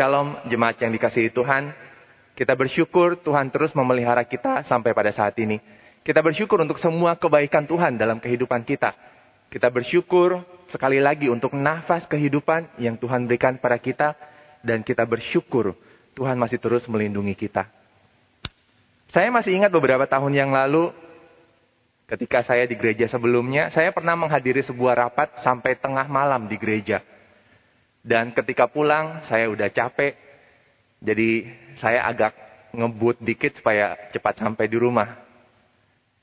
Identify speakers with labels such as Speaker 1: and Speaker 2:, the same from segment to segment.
Speaker 1: Shalom, jemaat yang dikasihi Tuhan. Kita bersyukur Tuhan terus memelihara kita sampai pada saat ini. Kita bersyukur untuk semua kebaikan Tuhan dalam kehidupan kita. Kita bersyukur sekali lagi untuk nafas kehidupan yang Tuhan berikan pada kita. Dan kita bersyukur Tuhan masih terus melindungi kita. Saya masih ingat beberapa tahun yang lalu ketika saya di gereja sebelumnya, saya pernah menghadiri sebuah rapat sampai tengah malam di gereja. Dan ketika pulang, saya udah capek. Jadi saya agak ngebut dikit supaya cepat sampai di rumah.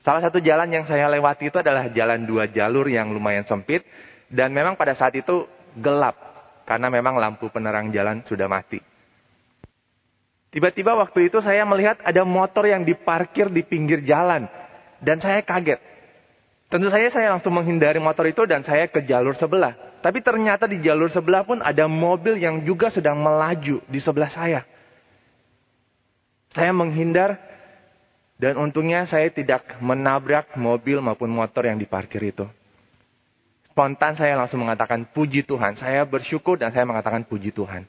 Speaker 1: Salah satu jalan yang saya lewati itu adalah jalan dua jalur yang lumayan sempit. Dan memang pada saat itu gelap. Karena memang lampu penerang jalan sudah mati. Tiba-tiba waktu itu saya melihat ada motor yang diparkir di pinggir jalan. Dan saya kaget. Tentu saja saya langsung menghindari motor itu dan saya ke jalur sebelah. Tapi ternyata di jalur sebelah pun ada mobil yang juga sedang melaju di sebelah saya. Saya menghindar dan untungnya saya tidak menabrak mobil maupun motor yang diparkir itu. Spontan saya langsung mengatakan puji Tuhan. Saya bersyukur dan saya mengatakan puji Tuhan.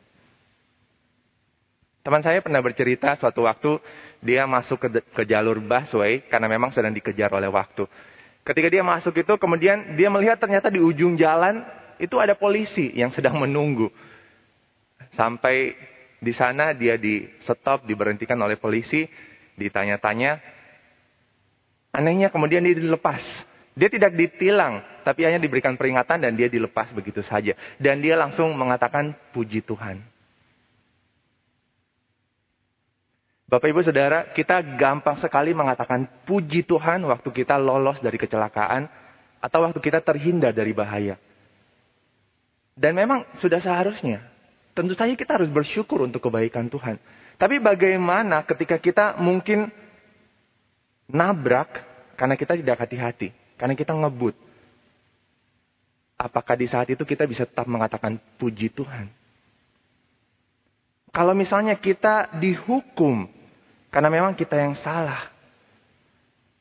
Speaker 1: Teman saya pernah bercerita suatu waktu dia masuk ke, ke jalur busway karena memang sedang dikejar oleh waktu. Ketika dia masuk itu kemudian dia melihat ternyata di ujung jalan itu ada polisi yang sedang menunggu. Sampai di sana dia di stop, diberhentikan oleh polisi, ditanya-tanya. Anehnya kemudian dia dilepas. Dia tidak ditilang, tapi hanya diberikan peringatan dan dia dilepas begitu saja. Dan dia langsung mengatakan puji Tuhan. Bapak Ibu Saudara, kita gampang sekali mengatakan puji Tuhan waktu kita lolos dari kecelakaan atau waktu kita terhindar dari bahaya. Dan memang sudah seharusnya. Tentu saja kita harus bersyukur untuk kebaikan Tuhan. Tapi bagaimana ketika kita mungkin nabrak karena kita tidak hati-hati. Karena kita ngebut. Apakah di saat itu kita bisa tetap mengatakan puji Tuhan? Kalau misalnya kita dihukum karena memang kita yang salah.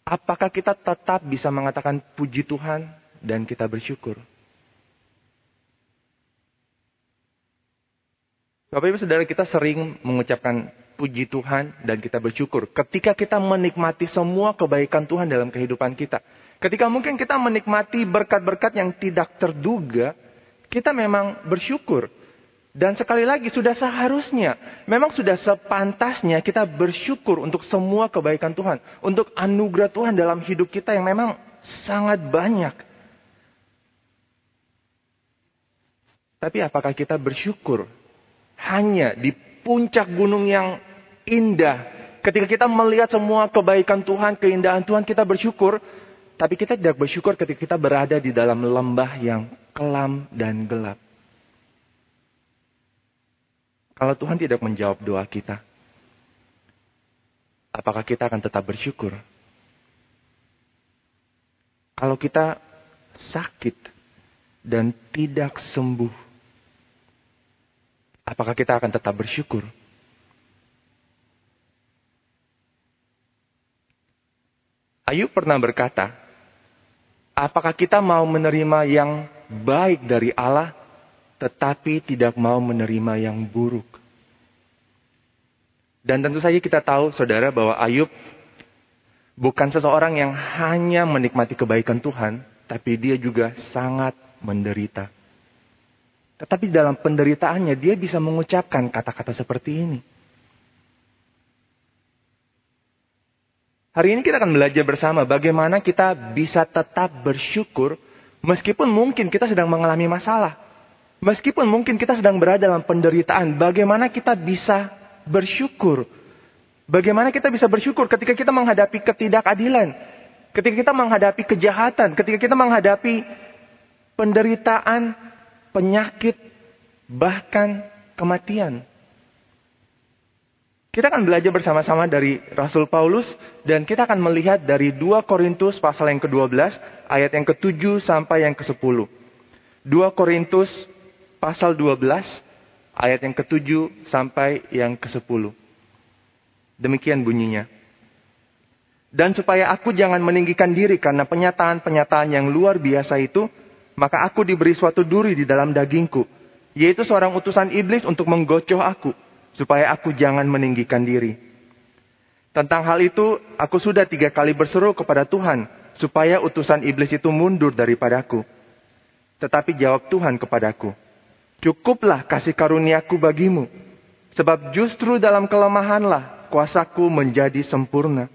Speaker 1: Apakah kita tetap bisa mengatakan puji Tuhan dan kita bersyukur? Bapak Ibu Saudara kita sering mengucapkan puji Tuhan dan kita bersyukur. Ketika kita menikmati semua kebaikan Tuhan dalam kehidupan kita. Ketika mungkin kita menikmati berkat-berkat yang tidak terduga. Kita memang bersyukur. Dan sekali lagi sudah seharusnya. Memang sudah sepantasnya kita bersyukur untuk semua kebaikan Tuhan. Untuk anugerah Tuhan dalam hidup kita yang memang sangat banyak. Tapi apakah kita bersyukur hanya di puncak gunung yang indah. Ketika kita melihat semua kebaikan Tuhan, keindahan Tuhan, kita bersyukur. Tapi kita tidak bersyukur ketika kita berada di dalam lembah yang kelam dan gelap. Kalau Tuhan tidak menjawab doa kita, apakah kita akan tetap bersyukur? Kalau kita sakit dan tidak sembuh, Apakah kita akan tetap bersyukur? Ayub pernah berkata, apakah kita mau menerima yang baik dari Allah, tetapi tidak mau menerima yang buruk? Dan tentu saja kita tahu, saudara, bahwa Ayub bukan seseorang yang hanya menikmati kebaikan Tuhan, tapi dia juga sangat menderita. Tetapi dalam penderitaannya dia bisa mengucapkan kata-kata seperti ini. Hari ini kita akan belajar bersama bagaimana kita bisa tetap bersyukur meskipun mungkin kita sedang mengalami masalah. Meskipun mungkin kita sedang berada dalam penderitaan, bagaimana kita bisa bersyukur? Bagaimana kita bisa bersyukur ketika kita menghadapi ketidakadilan, ketika kita menghadapi kejahatan, ketika kita menghadapi penderitaan, penyakit, bahkan kematian. Kita akan belajar bersama-sama dari Rasul Paulus dan kita akan melihat dari 2 Korintus pasal yang ke-12 ayat yang ke-7 sampai yang ke-10. 2 Korintus pasal 12 ayat yang ke-7 sampai yang ke-10. Demikian bunyinya. Dan supaya aku jangan meninggikan diri karena penyataan-penyataan yang luar biasa itu, maka aku diberi suatu duri di dalam dagingku, yaitu seorang utusan iblis untuk menggocoh aku, supaya aku jangan meninggikan diri. Tentang hal itu, aku sudah tiga kali berseru kepada Tuhan, supaya utusan iblis itu mundur daripadaku. Tetapi jawab Tuhan kepadaku, Cukuplah kasih karuniaku bagimu, sebab justru dalam kelemahanlah kuasaku menjadi sempurna.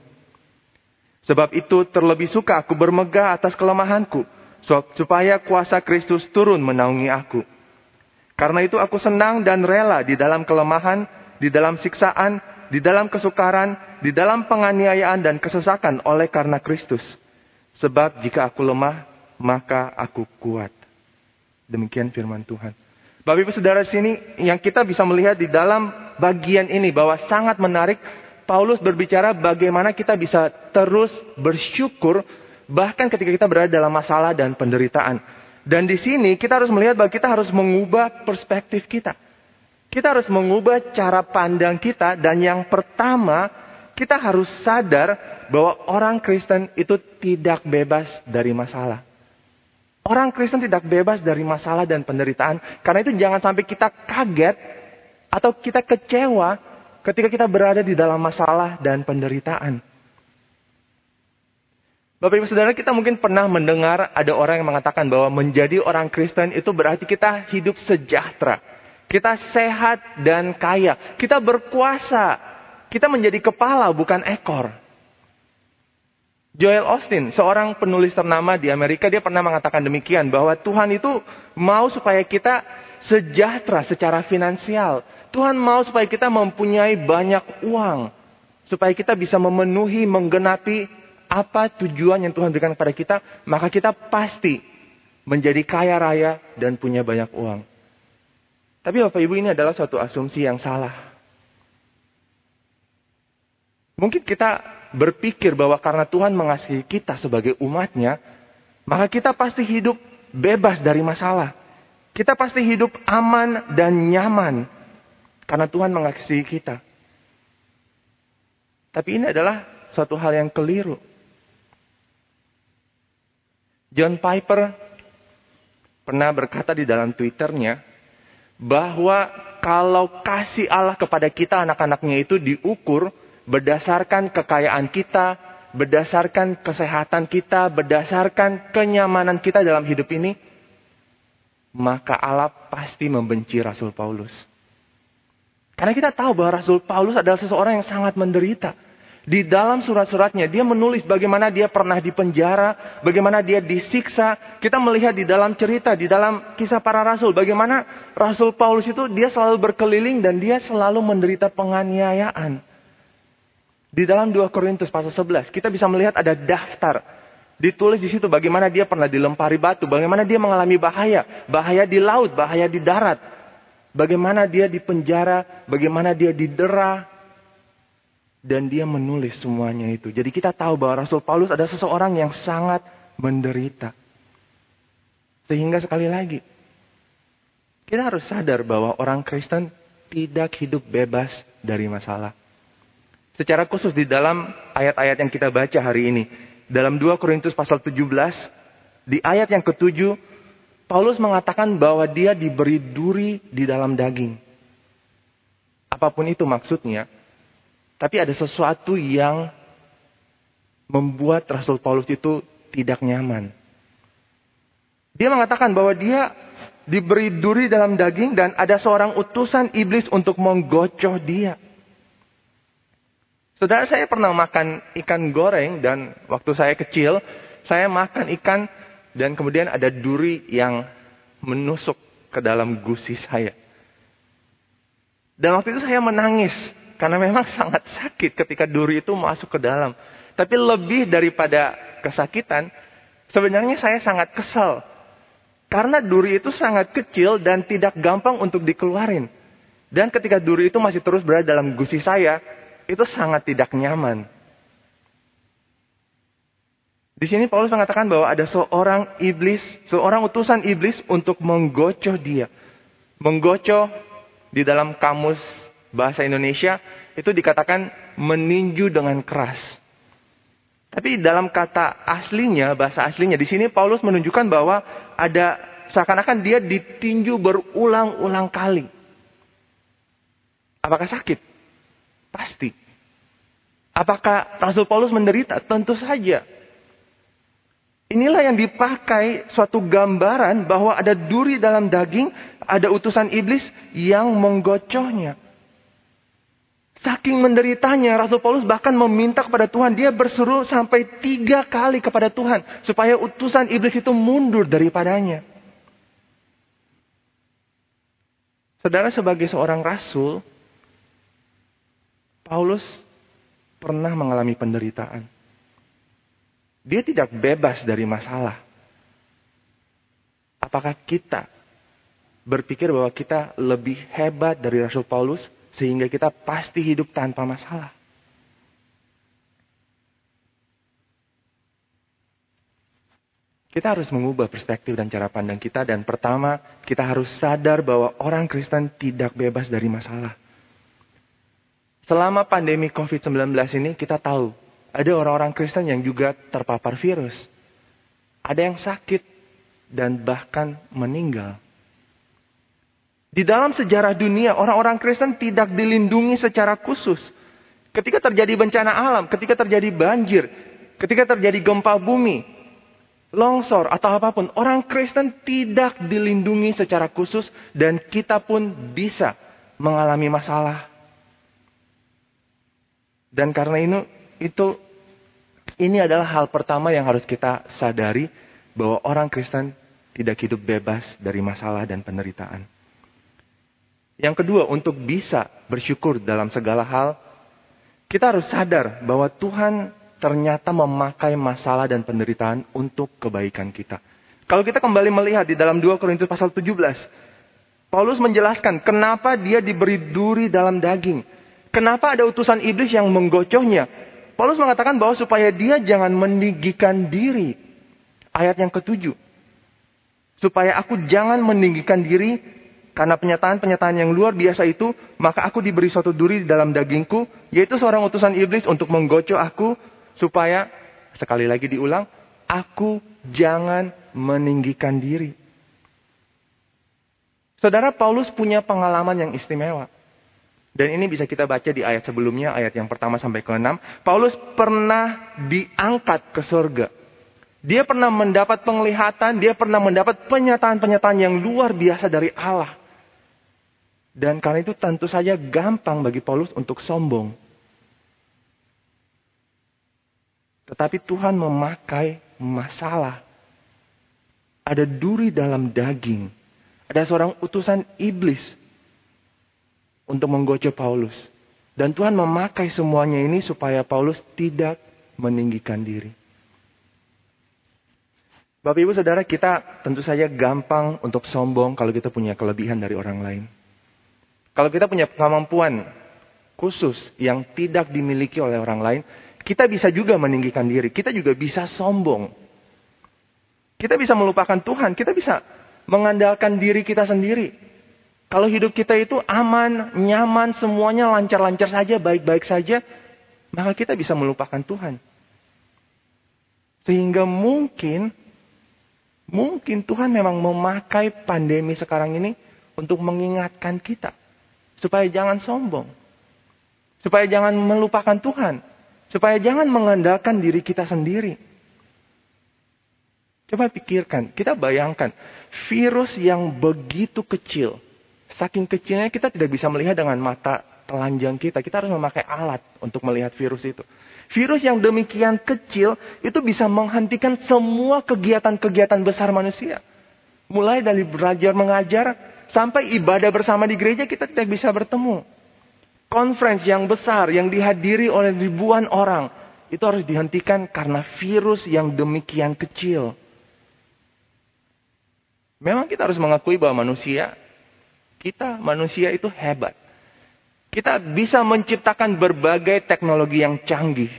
Speaker 1: Sebab itu terlebih suka aku bermegah atas kelemahanku, supaya kuasa Kristus turun menaungi aku. Karena itu aku senang dan rela di dalam kelemahan, di dalam siksaan, di dalam kesukaran, di dalam penganiayaan dan kesesakan oleh karena Kristus. Sebab jika aku lemah, maka aku kuat. Demikian firman Tuhan. Bapak Ibu Saudara sini yang kita bisa melihat di dalam bagian ini bahwa sangat menarik Paulus berbicara bagaimana kita bisa terus bersyukur bahkan ketika kita berada dalam masalah dan penderitaan. Dan di sini kita harus melihat bahwa kita harus mengubah perspektif kita. Kita harus mengubah cara pandang kita dan yang pertama kita harus sadar bahwa orang Kristen itu tidak bebas dari masalah. Orang Kristen tidak bebas dari masalah dan penderitaan. Karena itu jangan sampai kita kaget atau kita kecewa ketika kita berada di dalam masalah dan penderitaan. Bapak Ibu Saudara, kita mungkin pernah mendengar ada orang yang mengatakan bahwa menjadi orang Kristen itu berarti kita hidup sejahtera. Kita sehat dan kaya. Kita berkuasa. Kita menjadi kepala bukan ekor. Joel Austin, seorang penulis ternama di Amerika, dia pernah mengatakan demikian bahwa Tuhan itu mau supaya kita sejahtera secara finansial. Tuhan mau supaya kita mempunyai banyak uang, supaya kita bisa memenuhi, menggenapi apa tujuan yang Tuhan berikan kepada kita, maka kita pasti menjadi kaya raya dan punya banyak uang. Tapi Bapak Ibu ini adalah suatu asumsi yang salah. Mungkin kita berpikir bahwa karena Tuhan mengasihi kita sebagai umatnya, maka kita pasti hidup bebas dari masalah. Kita pasti hidup aman dan nyaman karena Tuhan mengasihi kita. Tapi ini adalah suatu hal yang keliru. John Piper pernah berkata di dalam Twitternya bahwa kalau kasih Allah kepada kita anak-anaknya itu diukur berdasarkan kekayaan kita, berdasarkan kesehatan kita, berdasarkan kenyamanan kita dalam hidup ini, maka Allah pasti membenci Rasul Paulus. Karena kita tahu bahwa Rasul Paulus adalah seseorang yang sangat menderita. Di dalam surat-suratnya dia menulis bagaimana dia pernah dipenjara, bagaimana dia disiksa. Kita melihat di dalam cerita, di dalam kisah para rasul, bagaimana Rasul Paulus itu dia selalu berkeliling dan dia selalu menderita penganiayaan. Di dalam 2 Korintus pasal 11, kita bisa melihat ada daftar. Ditulis di situ bagaimana dia pernah dilempari batu, bagaimana dia mengalami bahaya, bahaya di laut, bahaya di darat. Bagaimana dia di penjara, bagaimana dia didera, dan dia menulis semuanya itu. Jadi kita tahu bahwa Rasul Paulus adalah seseorang yang sangat menderita. Sehingga sekali lagi, kita harus sadar bahwa orang Kristen tidak hidup bebas dari masalah. Secara khusus di dalam ayat-ayat yang kita baca hari ini. Dalam 2 Korintus pasal 17, di ayat yang ketujuh, Paulus mengatakan bahwa dia diberi duri di dalam daging. Apa pun itu maksudnya, tapi ada sesuatu yang membuat Rasul Paulus itu tidak nyaman. Dia mengatakan bahwa dia diberi duri dalam daging dan ada seorang utusan iblis untuk menggocoh dia. Saudara saya pernah makan ikan goreng dan waktu saya kecil, saya makan ikan dan kemudian ada duri yang menusuk ke dalam gusi saya. Dan waktu itu saya menangis karena memang sangat sakit ketika duri itu masuk ke dalam. Tapi lebih daripada kesakitan, sebenarnya saya sangat kesal. Karena duri itu sangat kecil dan tidak gampang untuk dikeluarin. Dan ketika duri itu masih terus berada dalam gusi saya, itu sangat tidak nyaman. Di sini Paulus mengatakan bahwa ada seorang iblis, seorang utusan iblis untuk menggocoh dia. Menggocoh di dalam kamus bahasa Indonesia itu dikatakan meninju dengan keras. Tapi dalam kata aslinya, bahasa aslinya di sini Paulus menunjukkan bahwa ada seakan-akan dia ditinju berulang-ulang kali. Apakah sakit? Pasti. Apakah Rasul Paulus menderita? Tentu saja. Inilah yang dipakai suatu gambaran bahwa ada duri dalam daging, ada utusan iblis yang menggocohnya. Saking menderitanya, Rasul Paulus bahkan meminta kepada Tuhan, dia berseru sampai tiga kali kepada Tuhan, supaya utusan iblis itu mundur daripadanya. Saudara sebagai seorang rasul, Paulus pernah mengalami penderitaan. Dia tidak bebas dari masalah. Apakah kita berpikir bahwa kita lebih hebat dari Rasul Paulus sehingga kita pasti hidup tanpa masalah? Kita harus mengubah perspektif dan cara pandang kita dan pertama kita harus sadar bahwa orang Kristen tidak bebas dari masalah. Selama pandemi COVID-19 ini kita tahu ada orang-orang Kristen yang juga terpapar virus. Ada yang sakit dan bahkan meninggal. Di dalam sejarah dunia, orang-orang Kristen tidak dilindungi secara khusus. Ketika terjadi bencana alam, ketika terjadi banjir, ketika terjadi gempa bumi, longsor atau apa pun, orang Kristen tidak dilindungi secara khusus dan kita pun bisa mengalami masalah. Dan karena ini itu ini adalah hal pertama yang harus kita sadari bahwa orang Kristen tidak hidup bebas dari masalah dan penderitaan. Yang kedua, untuk bisa bersyukur dalam segala hal, kita harus sadar bahwa Tuhan ternyata memakai masalah dan penderitaan untuk kebaikan kita. Kalau kita kembali melihat di dalam 2 Korintus pasal 17, Paulus menjelaskan kenapa dia diberi duri dalam daging. Kenapa ada utusan iblis yang menggocohnya? Paulus mengatakan bahwa supaya dia jangan meninggikan diri. Ayat yang ketujuh. Supaya aku jangan meninggikan diri karena penyataan-penyataan yang luar biasa itu, maka aku diberi suatu duri dalam dagingku, yaitu seorang utusan iblis untuk menggocoh aku, supaya, sekali lagi diulang, aku jangan meninggikan diri. Saudara Paulus punya pengalaman yang istimewa. Dan ini bisa kita baca di ayat sebelumnya, ayat yang pertama sampai ke-6. Paulus pernah diangkat ke surga. Dia pernah mendapat penglihatan, dia pernah mendapat penyataan-penyataan yang luar biasa dari Allah. Dan karena itu tentu saja gampang bagi Paulus untuk sombong. Tetapi Tuhan memakai masalah. Ada duri dalam daging. Ada seorang utusan iblis untuk menggocok Paulus. Dan Tuhan memakai semuanya ini supaya Paulus tidak meninggikan diri. Bapak ibu saudara kita tentu saja gampang untuk sombong kalau kita punya kelebihan dari orang lain. Kalau kita punya kemampuan khusus yang tidak dimiliki oleh orang lain, kita bisa juga meninggikan diri. Kita juga bisa sombong. Kita bisa melupakan Tuhan. Kita bisa mengandalkan diri kita sendiri. Kalau hidup kita itu aman, nyaman, semuanya lancar-lancar saja, baik-baik saja, maka kita bisa melupakan Tuhan. Sehingga mungkin, mungkin Tuhan memang memakai pandemi sekarang ini untuk mengingatkan kita. Supaya jangan sombong. Supaya jangan melupakan Tuhan. Supaya jangan mengandalkan diri kita sendiri. Coba pikirkan, kita bayangkan virus yang begitu kecil, Saking kecilnya kita tidak bisa melihat dengan mata telanjang kita. Kita harus memakai alat untuk melihat virus itu. Virus yang demikian kecil itu bisa menghentikan semua kegiatan-kegiatan besar manusia. Mulai dari belajar mengajar sampai ibadah bersama di gereja kita tidak bisa bertemu. Conference yang besar yang dihadiri oleh ribuan orang itu harus dihentikan karena virus yang demikian kecil. Memang kita harus mengakui bahwa manusia kita manusia itu hebat. Kita bisa menciptakan berbagai teknologi yang canggih.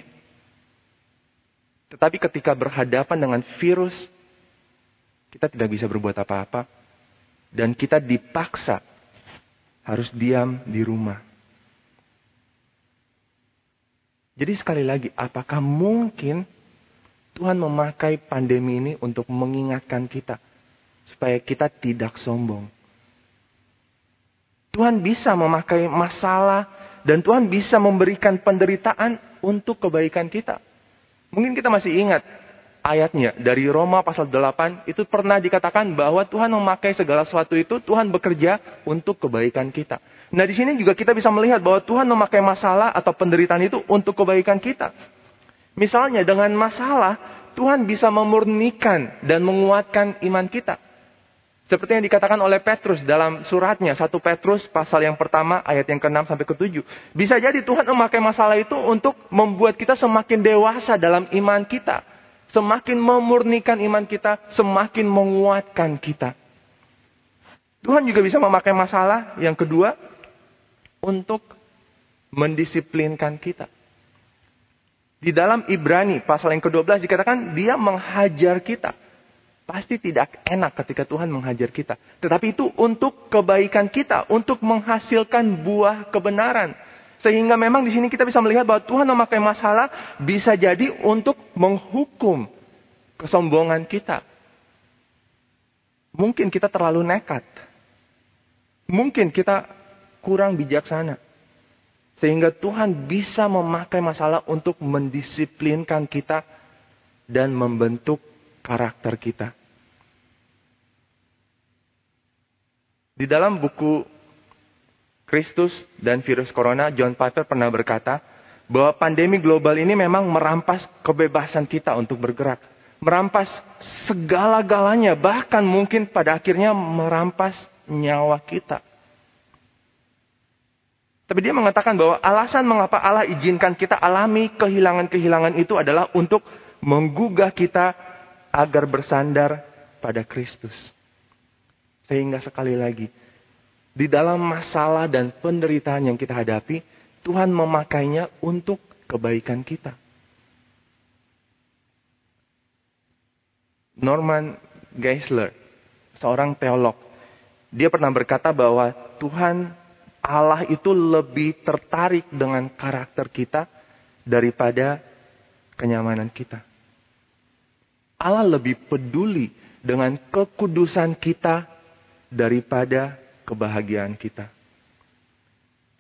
Speaker 1: Tetapi ketika berhadapan dengan virus, kita tidak bisa berbuat apa-apa. Dan kita dipaksa harus diam di rumah. Jadi sekali lagi, apakah mungkin Tuhan memakai pandemi ini untuk mengingatkan kita supaya kita tidak sombong. Tuhan bisa memakai masalah dan Tuhan bisa memberikan penderitaan untuk kebaikan kita. Mungkin kita masih ingat ayatnya dari Roma pasal 8 itu pernah dikatakan bahwa Tuhan memakai segala sesuatu itu Tuhan bekerja untuk kebaikan kita. Nah, di sini juga kita bisa melihat bahwa Tuhan memakai masalah atau penderitaan itu untuk kebaikan kita. Misalnya dengan masalah Tuhan bisa memurnikan dan menguatkan iman kita. Seperti yang dikatakan oleh Petrus dalam suratnya, 1 Petrus pasal yang pertama ayat yang ke-6 sampai ke-7. Bisa jadi Tuhan memakai masalah itu untuk membuat kita semakin dewasa dalam iman kita. Semakin memurnikan iman kita, semakin menguatkan kita. Tuhan juga bisa memakai masalah yang kedua untuk mendisiplinkan kita. Di dalam Ibrani pasal yang ke-12 dikatakan dia menghajar kita. Pasti tidak enak ketika Tuhan menghajar kita. Tetapi itu untuk kebaikan kita, untuk menghasilkan buah kebenaran. Sehingga memang di sini kita bisa melihat bahwa Tuhan memakai masalah bisa jadi untuk menghukum kesombongan kita. Mungkin kita terlalu nekat. Mungkin kita kurang bijaksana. Sehingga Tuhan bisa memakai masalah untuk mendisiplinkan kita dan membentuk karakter kita. Di dalam buku Kristus dan virus corona, John Piper pernah berkata bahwa pandemi global ini memang merampas kebebasan kita untuk bergerak. Merampas segala-galanya, bahkan mungkin pada akhirnya merampas nyawa kita. Tapi dia mengatakan bahwa alasan mengapa Allah izinkan kita alami kehilangan-kehilangan itu adalah untuk menggugah kita agar bersandar pada Kristus. Sehingga sekali lagi, di dalam masalah dan penderitaan yang kita hadapi, Tuhan memakainya untuk kebaikan kita. Norman Geisler, seorang teolog, dia pernah berkata bahwa Tuhan Allah itu lebih tertarik dengan karakter kita daripada kenyamanan kita. Allah lebih peduli dengan kekudusan kita daripada kebahagiaan kita.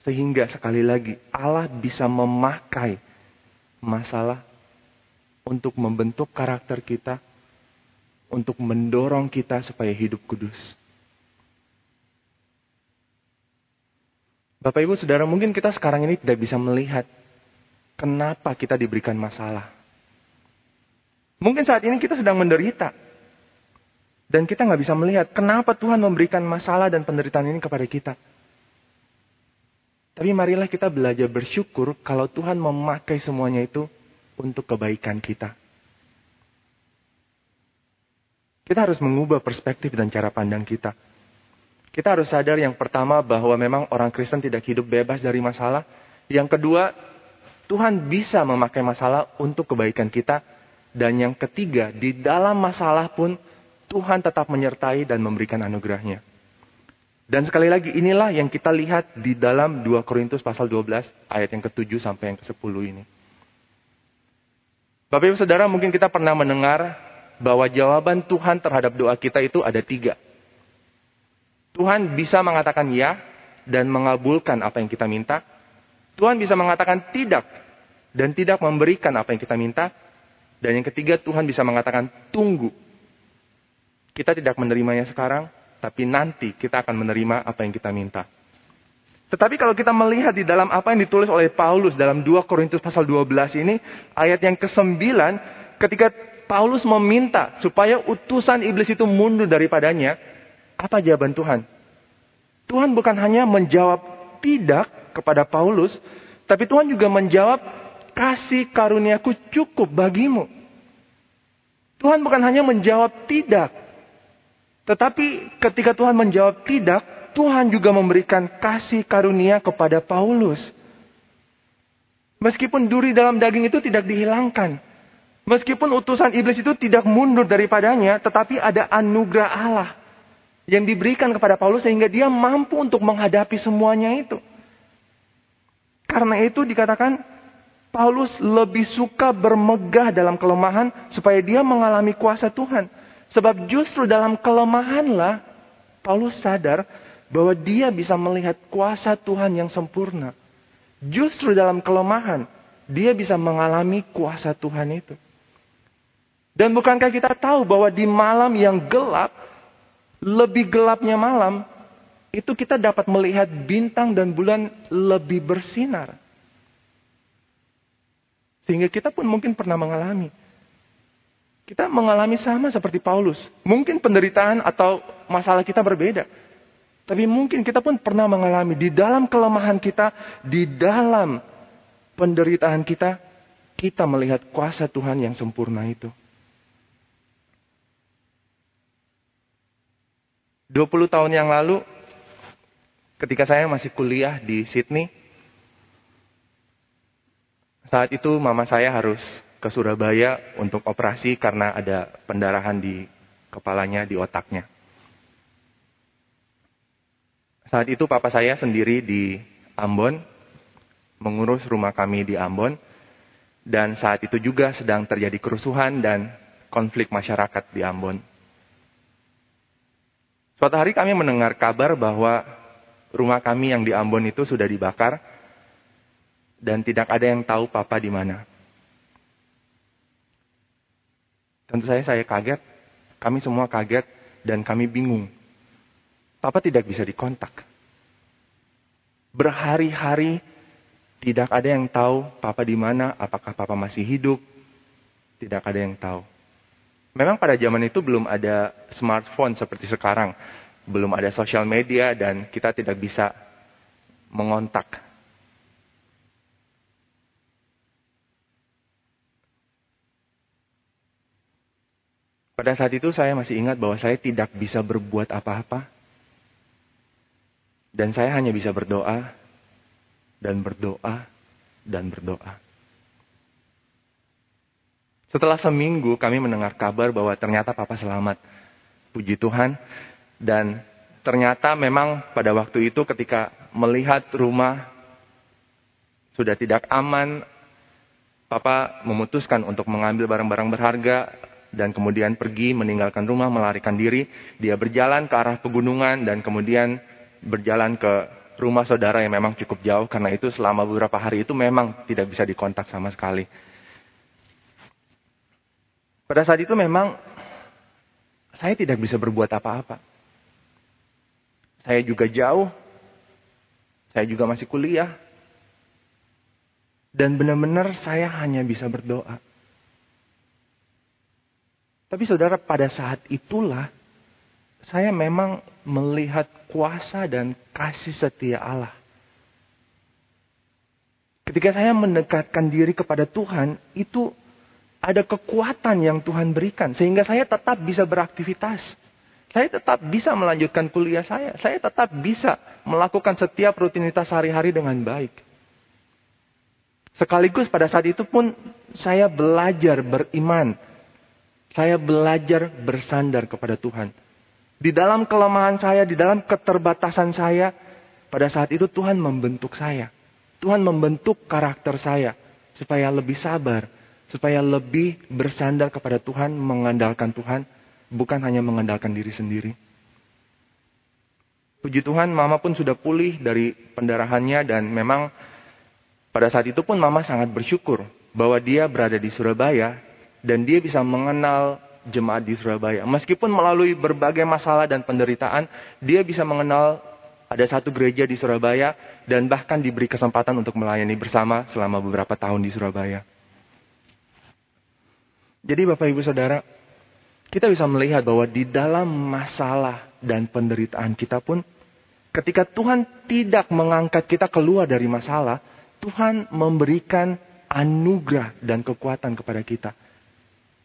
Speaker 1: Sehingga sekali lagi Allah bisa memakai masalah untuk membentuk karakter kita, untuk mendorong kita supaya hidup kudus. Bapak Ibu Saudara, mungkin kita sekarang ini tidak bisa melihat kenapa kita diberikan masalah. Mungkin saat ini kita sedang menderita. Dan kita nggak bisa melihat kenapa Tuhan memberikan masalah dan penderitaan ini kepada kita. Tapi marilah kita belajar bersyukur kalau Tuhan memakai semuanya itu untuk kebaikan kita. Kita harus mengubah perspektif dan cara pandang kita. Kita harus sadar yang pertama bahwa memang orang Kristen tidak hidup bebas dari masalah. Yang kedua, Tuhan bisa memakai masalah untuk kebaikan kita dan yang ketiga, di dalam masalah pun Tuhan tetap menyertai dan memberikan anugerahnya. Dan sekali lagi inilah yang kita lihat di dalam 2 Korintus pasal 12 ayat yang ke-7 sampai yang ke-10 ini. Bapak Ibu Saudara mungkin kita pernah mendengar bahwa jawaban Tuhan terhadap doa kita itu ada tiga. Tuhan bisa mengatakan ya dan mengabulkan apa yang kita minta. Tuhan bisa mengatakan tidak dan tidak memberikan apa yang kita minta. Dan yang ketiga, Tuhan bisa mengatakan tunggu. Kita tidak menerimanya sekarang, tapi nanti kita akan menerima apa yang kita minta. Tetapi kalau kita melihat di dalam apa yang ditulis oleh Paulus dalam 2 Korintus pasal 12 ini, ayat yang ke-9, ketika Paulus meminta supaya utusan iblis itu mundur daripadanya, apa jawaban Tuhan? Tuhan bukan hanya menjawab tidak kepada Paulus, tapi Tuhan juga menjawab kasih karuniaku cukup bagimu. Tuhan bukan hanya menjawab tidak. Tetapi ketika Tuhan menjawab tidak, Tuhan juga memberikan kasih karunia kepada Paulus. Meskipun duri dalam daging itu tidak dihilangkan. Meskipun utusan iblis itu tidak mundur daripadanya, tetapi ada anugerah Allah yang diberikan kepada Paulus sehingga dia mampu untuk menghadapi semuanya itu. Karena itu dikatakan Paulus lebih suka bermegah dalam kelemahan supaya dia mengalami kuasa Tuhan. Sebab justru dalam kelemahanlah Paulus sadar bahwa dia bisa melihat kuasa Tuhan yang sempurna. Justru dalam kelemahan, dia bisa mengalami kuasa Tuhan itu. Dan bukankah kita tahu bahwa di malam yang gelap, lebih gelapnya malam, itu kita dapat melihat bintang dan bulan lebih bersinar. Sehingga kita pun mungkin pernah mengalami. Kita mengalami sama seperti Paulus. Mungkin penderitaan atau masalah kita berbeda. Tapi mungkin kita pun pernah mengalami di dalam kelemahan kita, di dalam penderitaan kita, kita melihat kuasa Tuhan yang sempurna itu. 20 tahun yang lalu, ketika saya masih kuliah di Sydney, saat itu mama saya harus ke Surabaya untuk operasi karena ada pendarahan di kepalanya, di otaknya. Saat itu papa saya sendiri di Ambon, mengurus rumah kami di Ambon, dan saat itu juga sedang terjadi kerusuhan dan konflik masyarakat di Ambon. Suatu hari kami mendengar kabar bahwa rumah kami yang di Ambon itu sudah dibakar dan tidak ada yang tahu papa di mana. Tentu saja saya kaget, kami semua kaget dan kami bingung Papa tidak bisa dikontak. Berhari-hari tidak ada yang tahu Papa di mana, apakah Papa masih hidup. Tidak ada yang tahu. Memang pada zaman itu belum ada smartphone seperti sekarang. Belum ada sosial media dan kita tidak bisa mengontak. Pada saat itu saya masih ingat bahwa saya tidak bisa berbuat apa-apa dan saya hanya bisa berdoa dan berdoa dan berdoa. Setelah seminggu kami mendengar kabar bahwa ternyata papa selamat. Puji Tuhan. Dan ternyata memang pada waktu itu ketika melihat rumah sudah tidak aman, papa memutuskan untuk mengambil barang-barang berharga dan kemudian pergi meninggalkan rumah, melarikan diri. Dia berjalan ke arah pegunungan dan kemudian berjalan ke rumah saudara yang memang cukup jauh karena itu selama beberapa hari itu memang tidak bisa dikontak sama sekali. Pada saat itu memang saya tidak bisa berbuat apa-apa. Saya juga jauh. Saya juga masih kuliah. Dan benar-benar saya hanya bisa berdoa. Tapi saudara pada saat itulah saya memang melihat kuasa dan kasih setia Allah. Ketika saya mendekatkan diri kepada Tuhan, itu ada kekuatan yang Tuhan berikan. Sehingga saya tetap bisa beraktivitas. Saya tetap bisa melanjutkan kuliah saya. Saya tetap bisa melakukan setiap rutinitas sehari-hari dengan baik. Sekaligus pada saat itu pun saya belajar beriman. Saya belajar bersandar kepada Tuhan. Di dalam kelemahan saya, di dalam keterbatasan saya, pada saat itu Tuhan membentuk saya. Tuhan membentuk karakter saya supaya lebih sabar, supaya lebih bersandar kepada Tuhan, mengandalkan Tuhan, bukan hanya mengandalkan diri sendiri. Puji Tuhan, Mama pun sudah pulih dari pendarahannya dan memang pada saat itu pun Mama sangat bersyukur bahwa dia berada di Surabaya dan dia bisa mengenal jemaat di Surabaya. Meskipun melalui berbagai masalah dan penderitaan, dia bisa mengenal ada satu gereja di Surabaya dan bahkan diberi kesempatan untuk melayani bersama selama beberapa tahun di Surabaya. Jadi Bapak Ibu Saudara, kita bisa melihat bahwa di dalam masalah dan penderitaan kita pun, ketika Tuhan tidak mengangkat kita keluar dari masalah, Tuhan memberikan anugerah dan kekuatan kepada kita.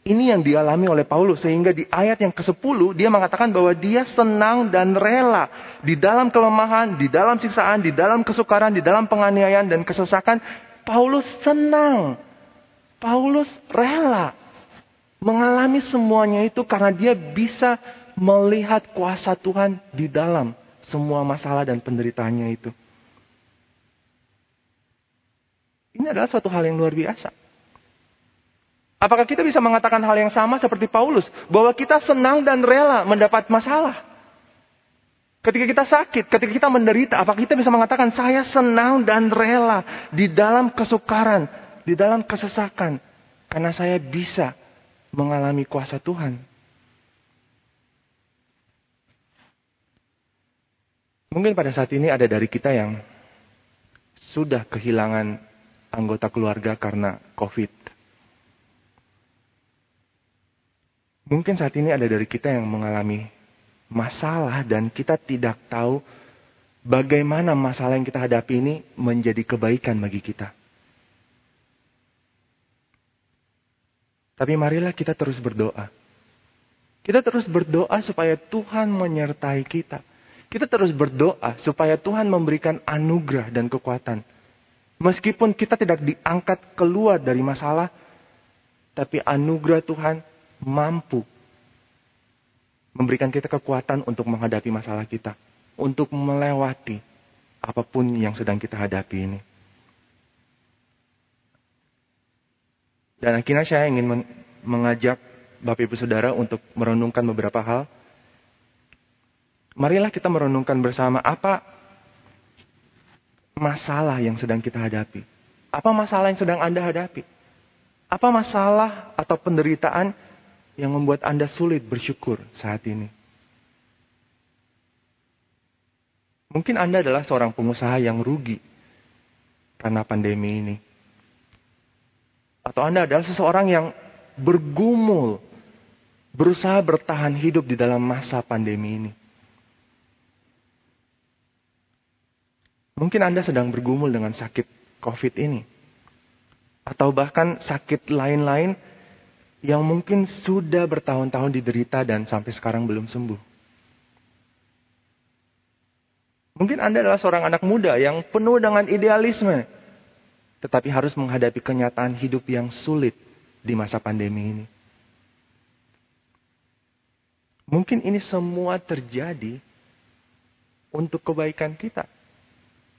Speaker 1: Ini yang dialami oleh Paulus sehingga di ayat yang ke-10 dia mengatakan bahwa dia senang dan rela di dalam kelemahan, di dalam siksaan, di dalam kesukaran, di dalam penganiayaan dan kesesakan. Paulus senang. Paulus rela mengalami semuanya itu karena dia bisa melihat kuasa Tuhan di dalam semua masalah dan penderitaannya itu. Ini adalah suatu hal yang luar biasa. Apakah kita bisa mengatakan hal yang sama seperti Paulus? Bahwa kita senang dan rela mendapat masalah. Ketika kita sakit, ketika kita menderita, apakah kita bisa mengatakan saya senang dan rela di dalam kesukaran, di dalam kesesakan. Karena saya bisa mengalami kuasa Tuhan. Mungkin pada saat ini ada dari kita yang sudah kehilangan anggota keluarga karena COVID. Mungkin saat ini ada dari kita yang mengalami masalah dan kita tidak tahu bagaimana masalah yang kita hadapi ini menjadi kebaikan bagi kita. Tapi marilah kita terus berdoa. Kita terus berdoa supaya Tuhan menyertai kita. Kita terus berdoa supaya Tuhan memberikan anugerah dan kekuatan. Meskipun kita tidak diangkat keluar dari masalah, tapi anugerah Tuhan mampu memberikan kita kekuatan untuk menghadapi masalah kita, untuk melewati apa pun yang sedang kita hadapi ini. Dan akhirnya saya ingin mengajak Bapak Ibu Saudara untuk merenungkan beberapa hal. Marilah kita merenungkan bersama apa masalah yang sedang kita hadapi. Apa masalah yang sedang Anda hadapi? Apa masalah atau penderitaan yang membuat Anda sulit bersyukur saat ini? Mungkin Anda adalah seorang pengusaha yang rugi karena pandemi ini. Atau Anda adalah seseorang yang bergumul, berusaha bertahan hidup di dalam masa pandemi ini. Mungkin Anda sedang bergumul dengan sakit COVID ini. Atau bahkan sakit lain-lain yang mungkin sudah bertahun-tahun diderita dan sampai sekarang belum sembuh. Mungkin Anda adalah seorang anak muda yang penuh dengan idealisme, tetapi harus menghadapi kenyataan hidup yang sulit di masa pandemi ini. Mungkin ini semua terjadi untuk kebaikan kita.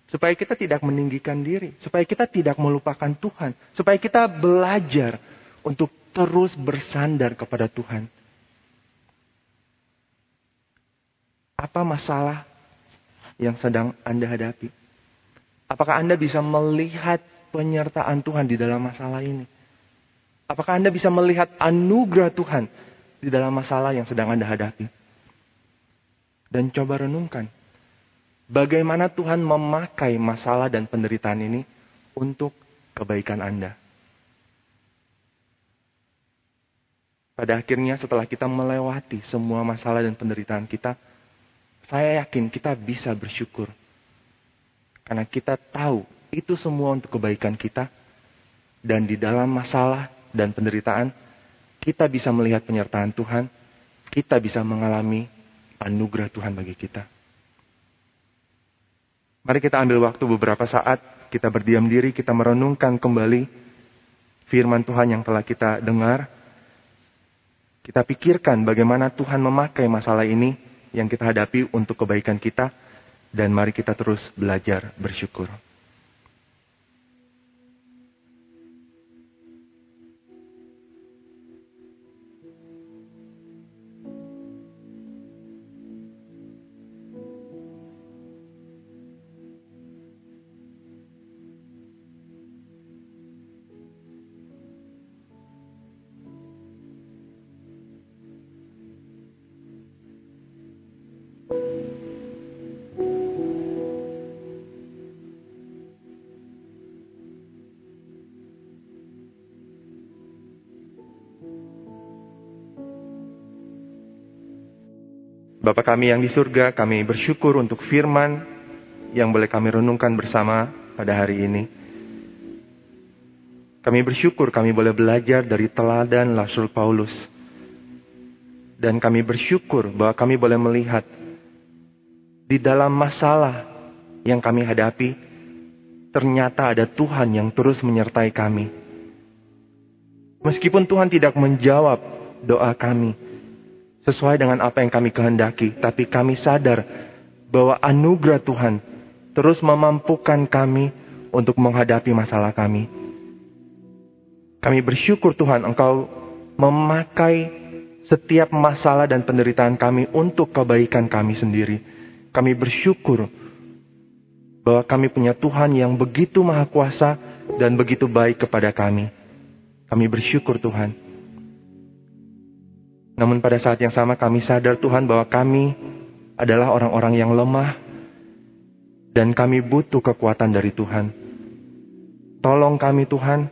Speaker 1: Supaya kita tidak meninggikan diri, supaya kita tidak melupakan Tuhan, supaya kita belajar untuk terus bersandar kepada Tuhan. Apa masalah yang sedang Anda hadapi? Apakah Anda bisa melihat penyertaan Tuhan di dalam masalah ini? Apakah Anda bisa melihat anugerah Tuhan di dalam masalah yang sedang Anda hadapi? Dan coba renungkan, bagaimana Tuhan memakai masalah dan penderitaan ini untuk kebaikan Anda. Pada akhirnya setelah kita melewati semua masalah dan penderitaan kita, saya yakin kita bisa bersyukur. Karena kita tahu itu semua untuk kebaikan kita. Dan di dalam masalah dan penderitaan, kita bisa melihat penyertaan Tuhan. Kita bisa mengalami anugerah Tuhan bagi kita. Mari kita ambil waktu beberapa saat, kita berdiam diri, kita merenungkan kembali firman Tuhan yang telah kita dengar. Kita pikirkan bagaimana Tuhan memakai masalah ini yang kita hadapi untuk kebaikan kita. Dan mari kita terus belajar bersyukur. Bapa kami yang di surga, kami bersyukur untuk firman yang boleh kami renungkan bersama pada hari ini. Kami bersyukur kami boleh belajar dari teladan Rasul Paulus. Dan kami bersyukur bahwa kami boleh melihat di dalam masalah yang kami hadapi, ternyata ada Tuhan yang terus menyertai kami. Meskipun Tuhan tidak menjawab doa kami, sesuai dengan apa yang kami kehendaki, tapi kami sadar bahwa anugerah Tuhan terus memampukan kami untuk menghadapi masalah kami. Kami bersyukur Tuhan Engkau memakai setiap masalah dan penderitaan kami untuk kebaikan kami sendiri. Kami bersyukur bahwa kami punya Tuhan yang begitu maha kuasa dan begitu baik kepada kami. Kami bersyukur Tuhan. Namun pada saat yang sama kami sadar Tuhan bahwa kami adalah orang-orang yang lemah dan kami butuh kekuatan dari Tuhan. Tolong kami Tuhan,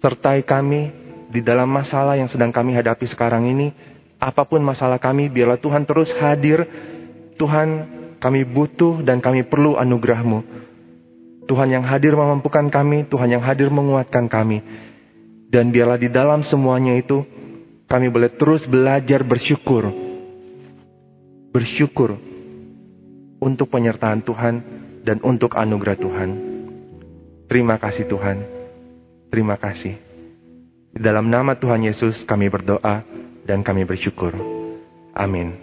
Speaker 1: sertai kami di dalam masalah yang sedang kami hadapi sekarang ini. Apa pun masalah kami, biarlah Tuhan terus hadir. Tuhan, kami butuh dan kami perlu anugerahmu. Tuhan yang hadir memampukan kami, Tuhan yang hadir menguatkan kami. Dan biarlah di dalam semuanya itu, kami boleh terus belajar bersyukur. Bersyukur untuk penyertaan Tuhan dan untuk anugerah Tuhan. Terima kasih Tuhan. Terima kasih. Dalam nama Tuhan Yesus kami berdoa dan kami bersyukur. Amin.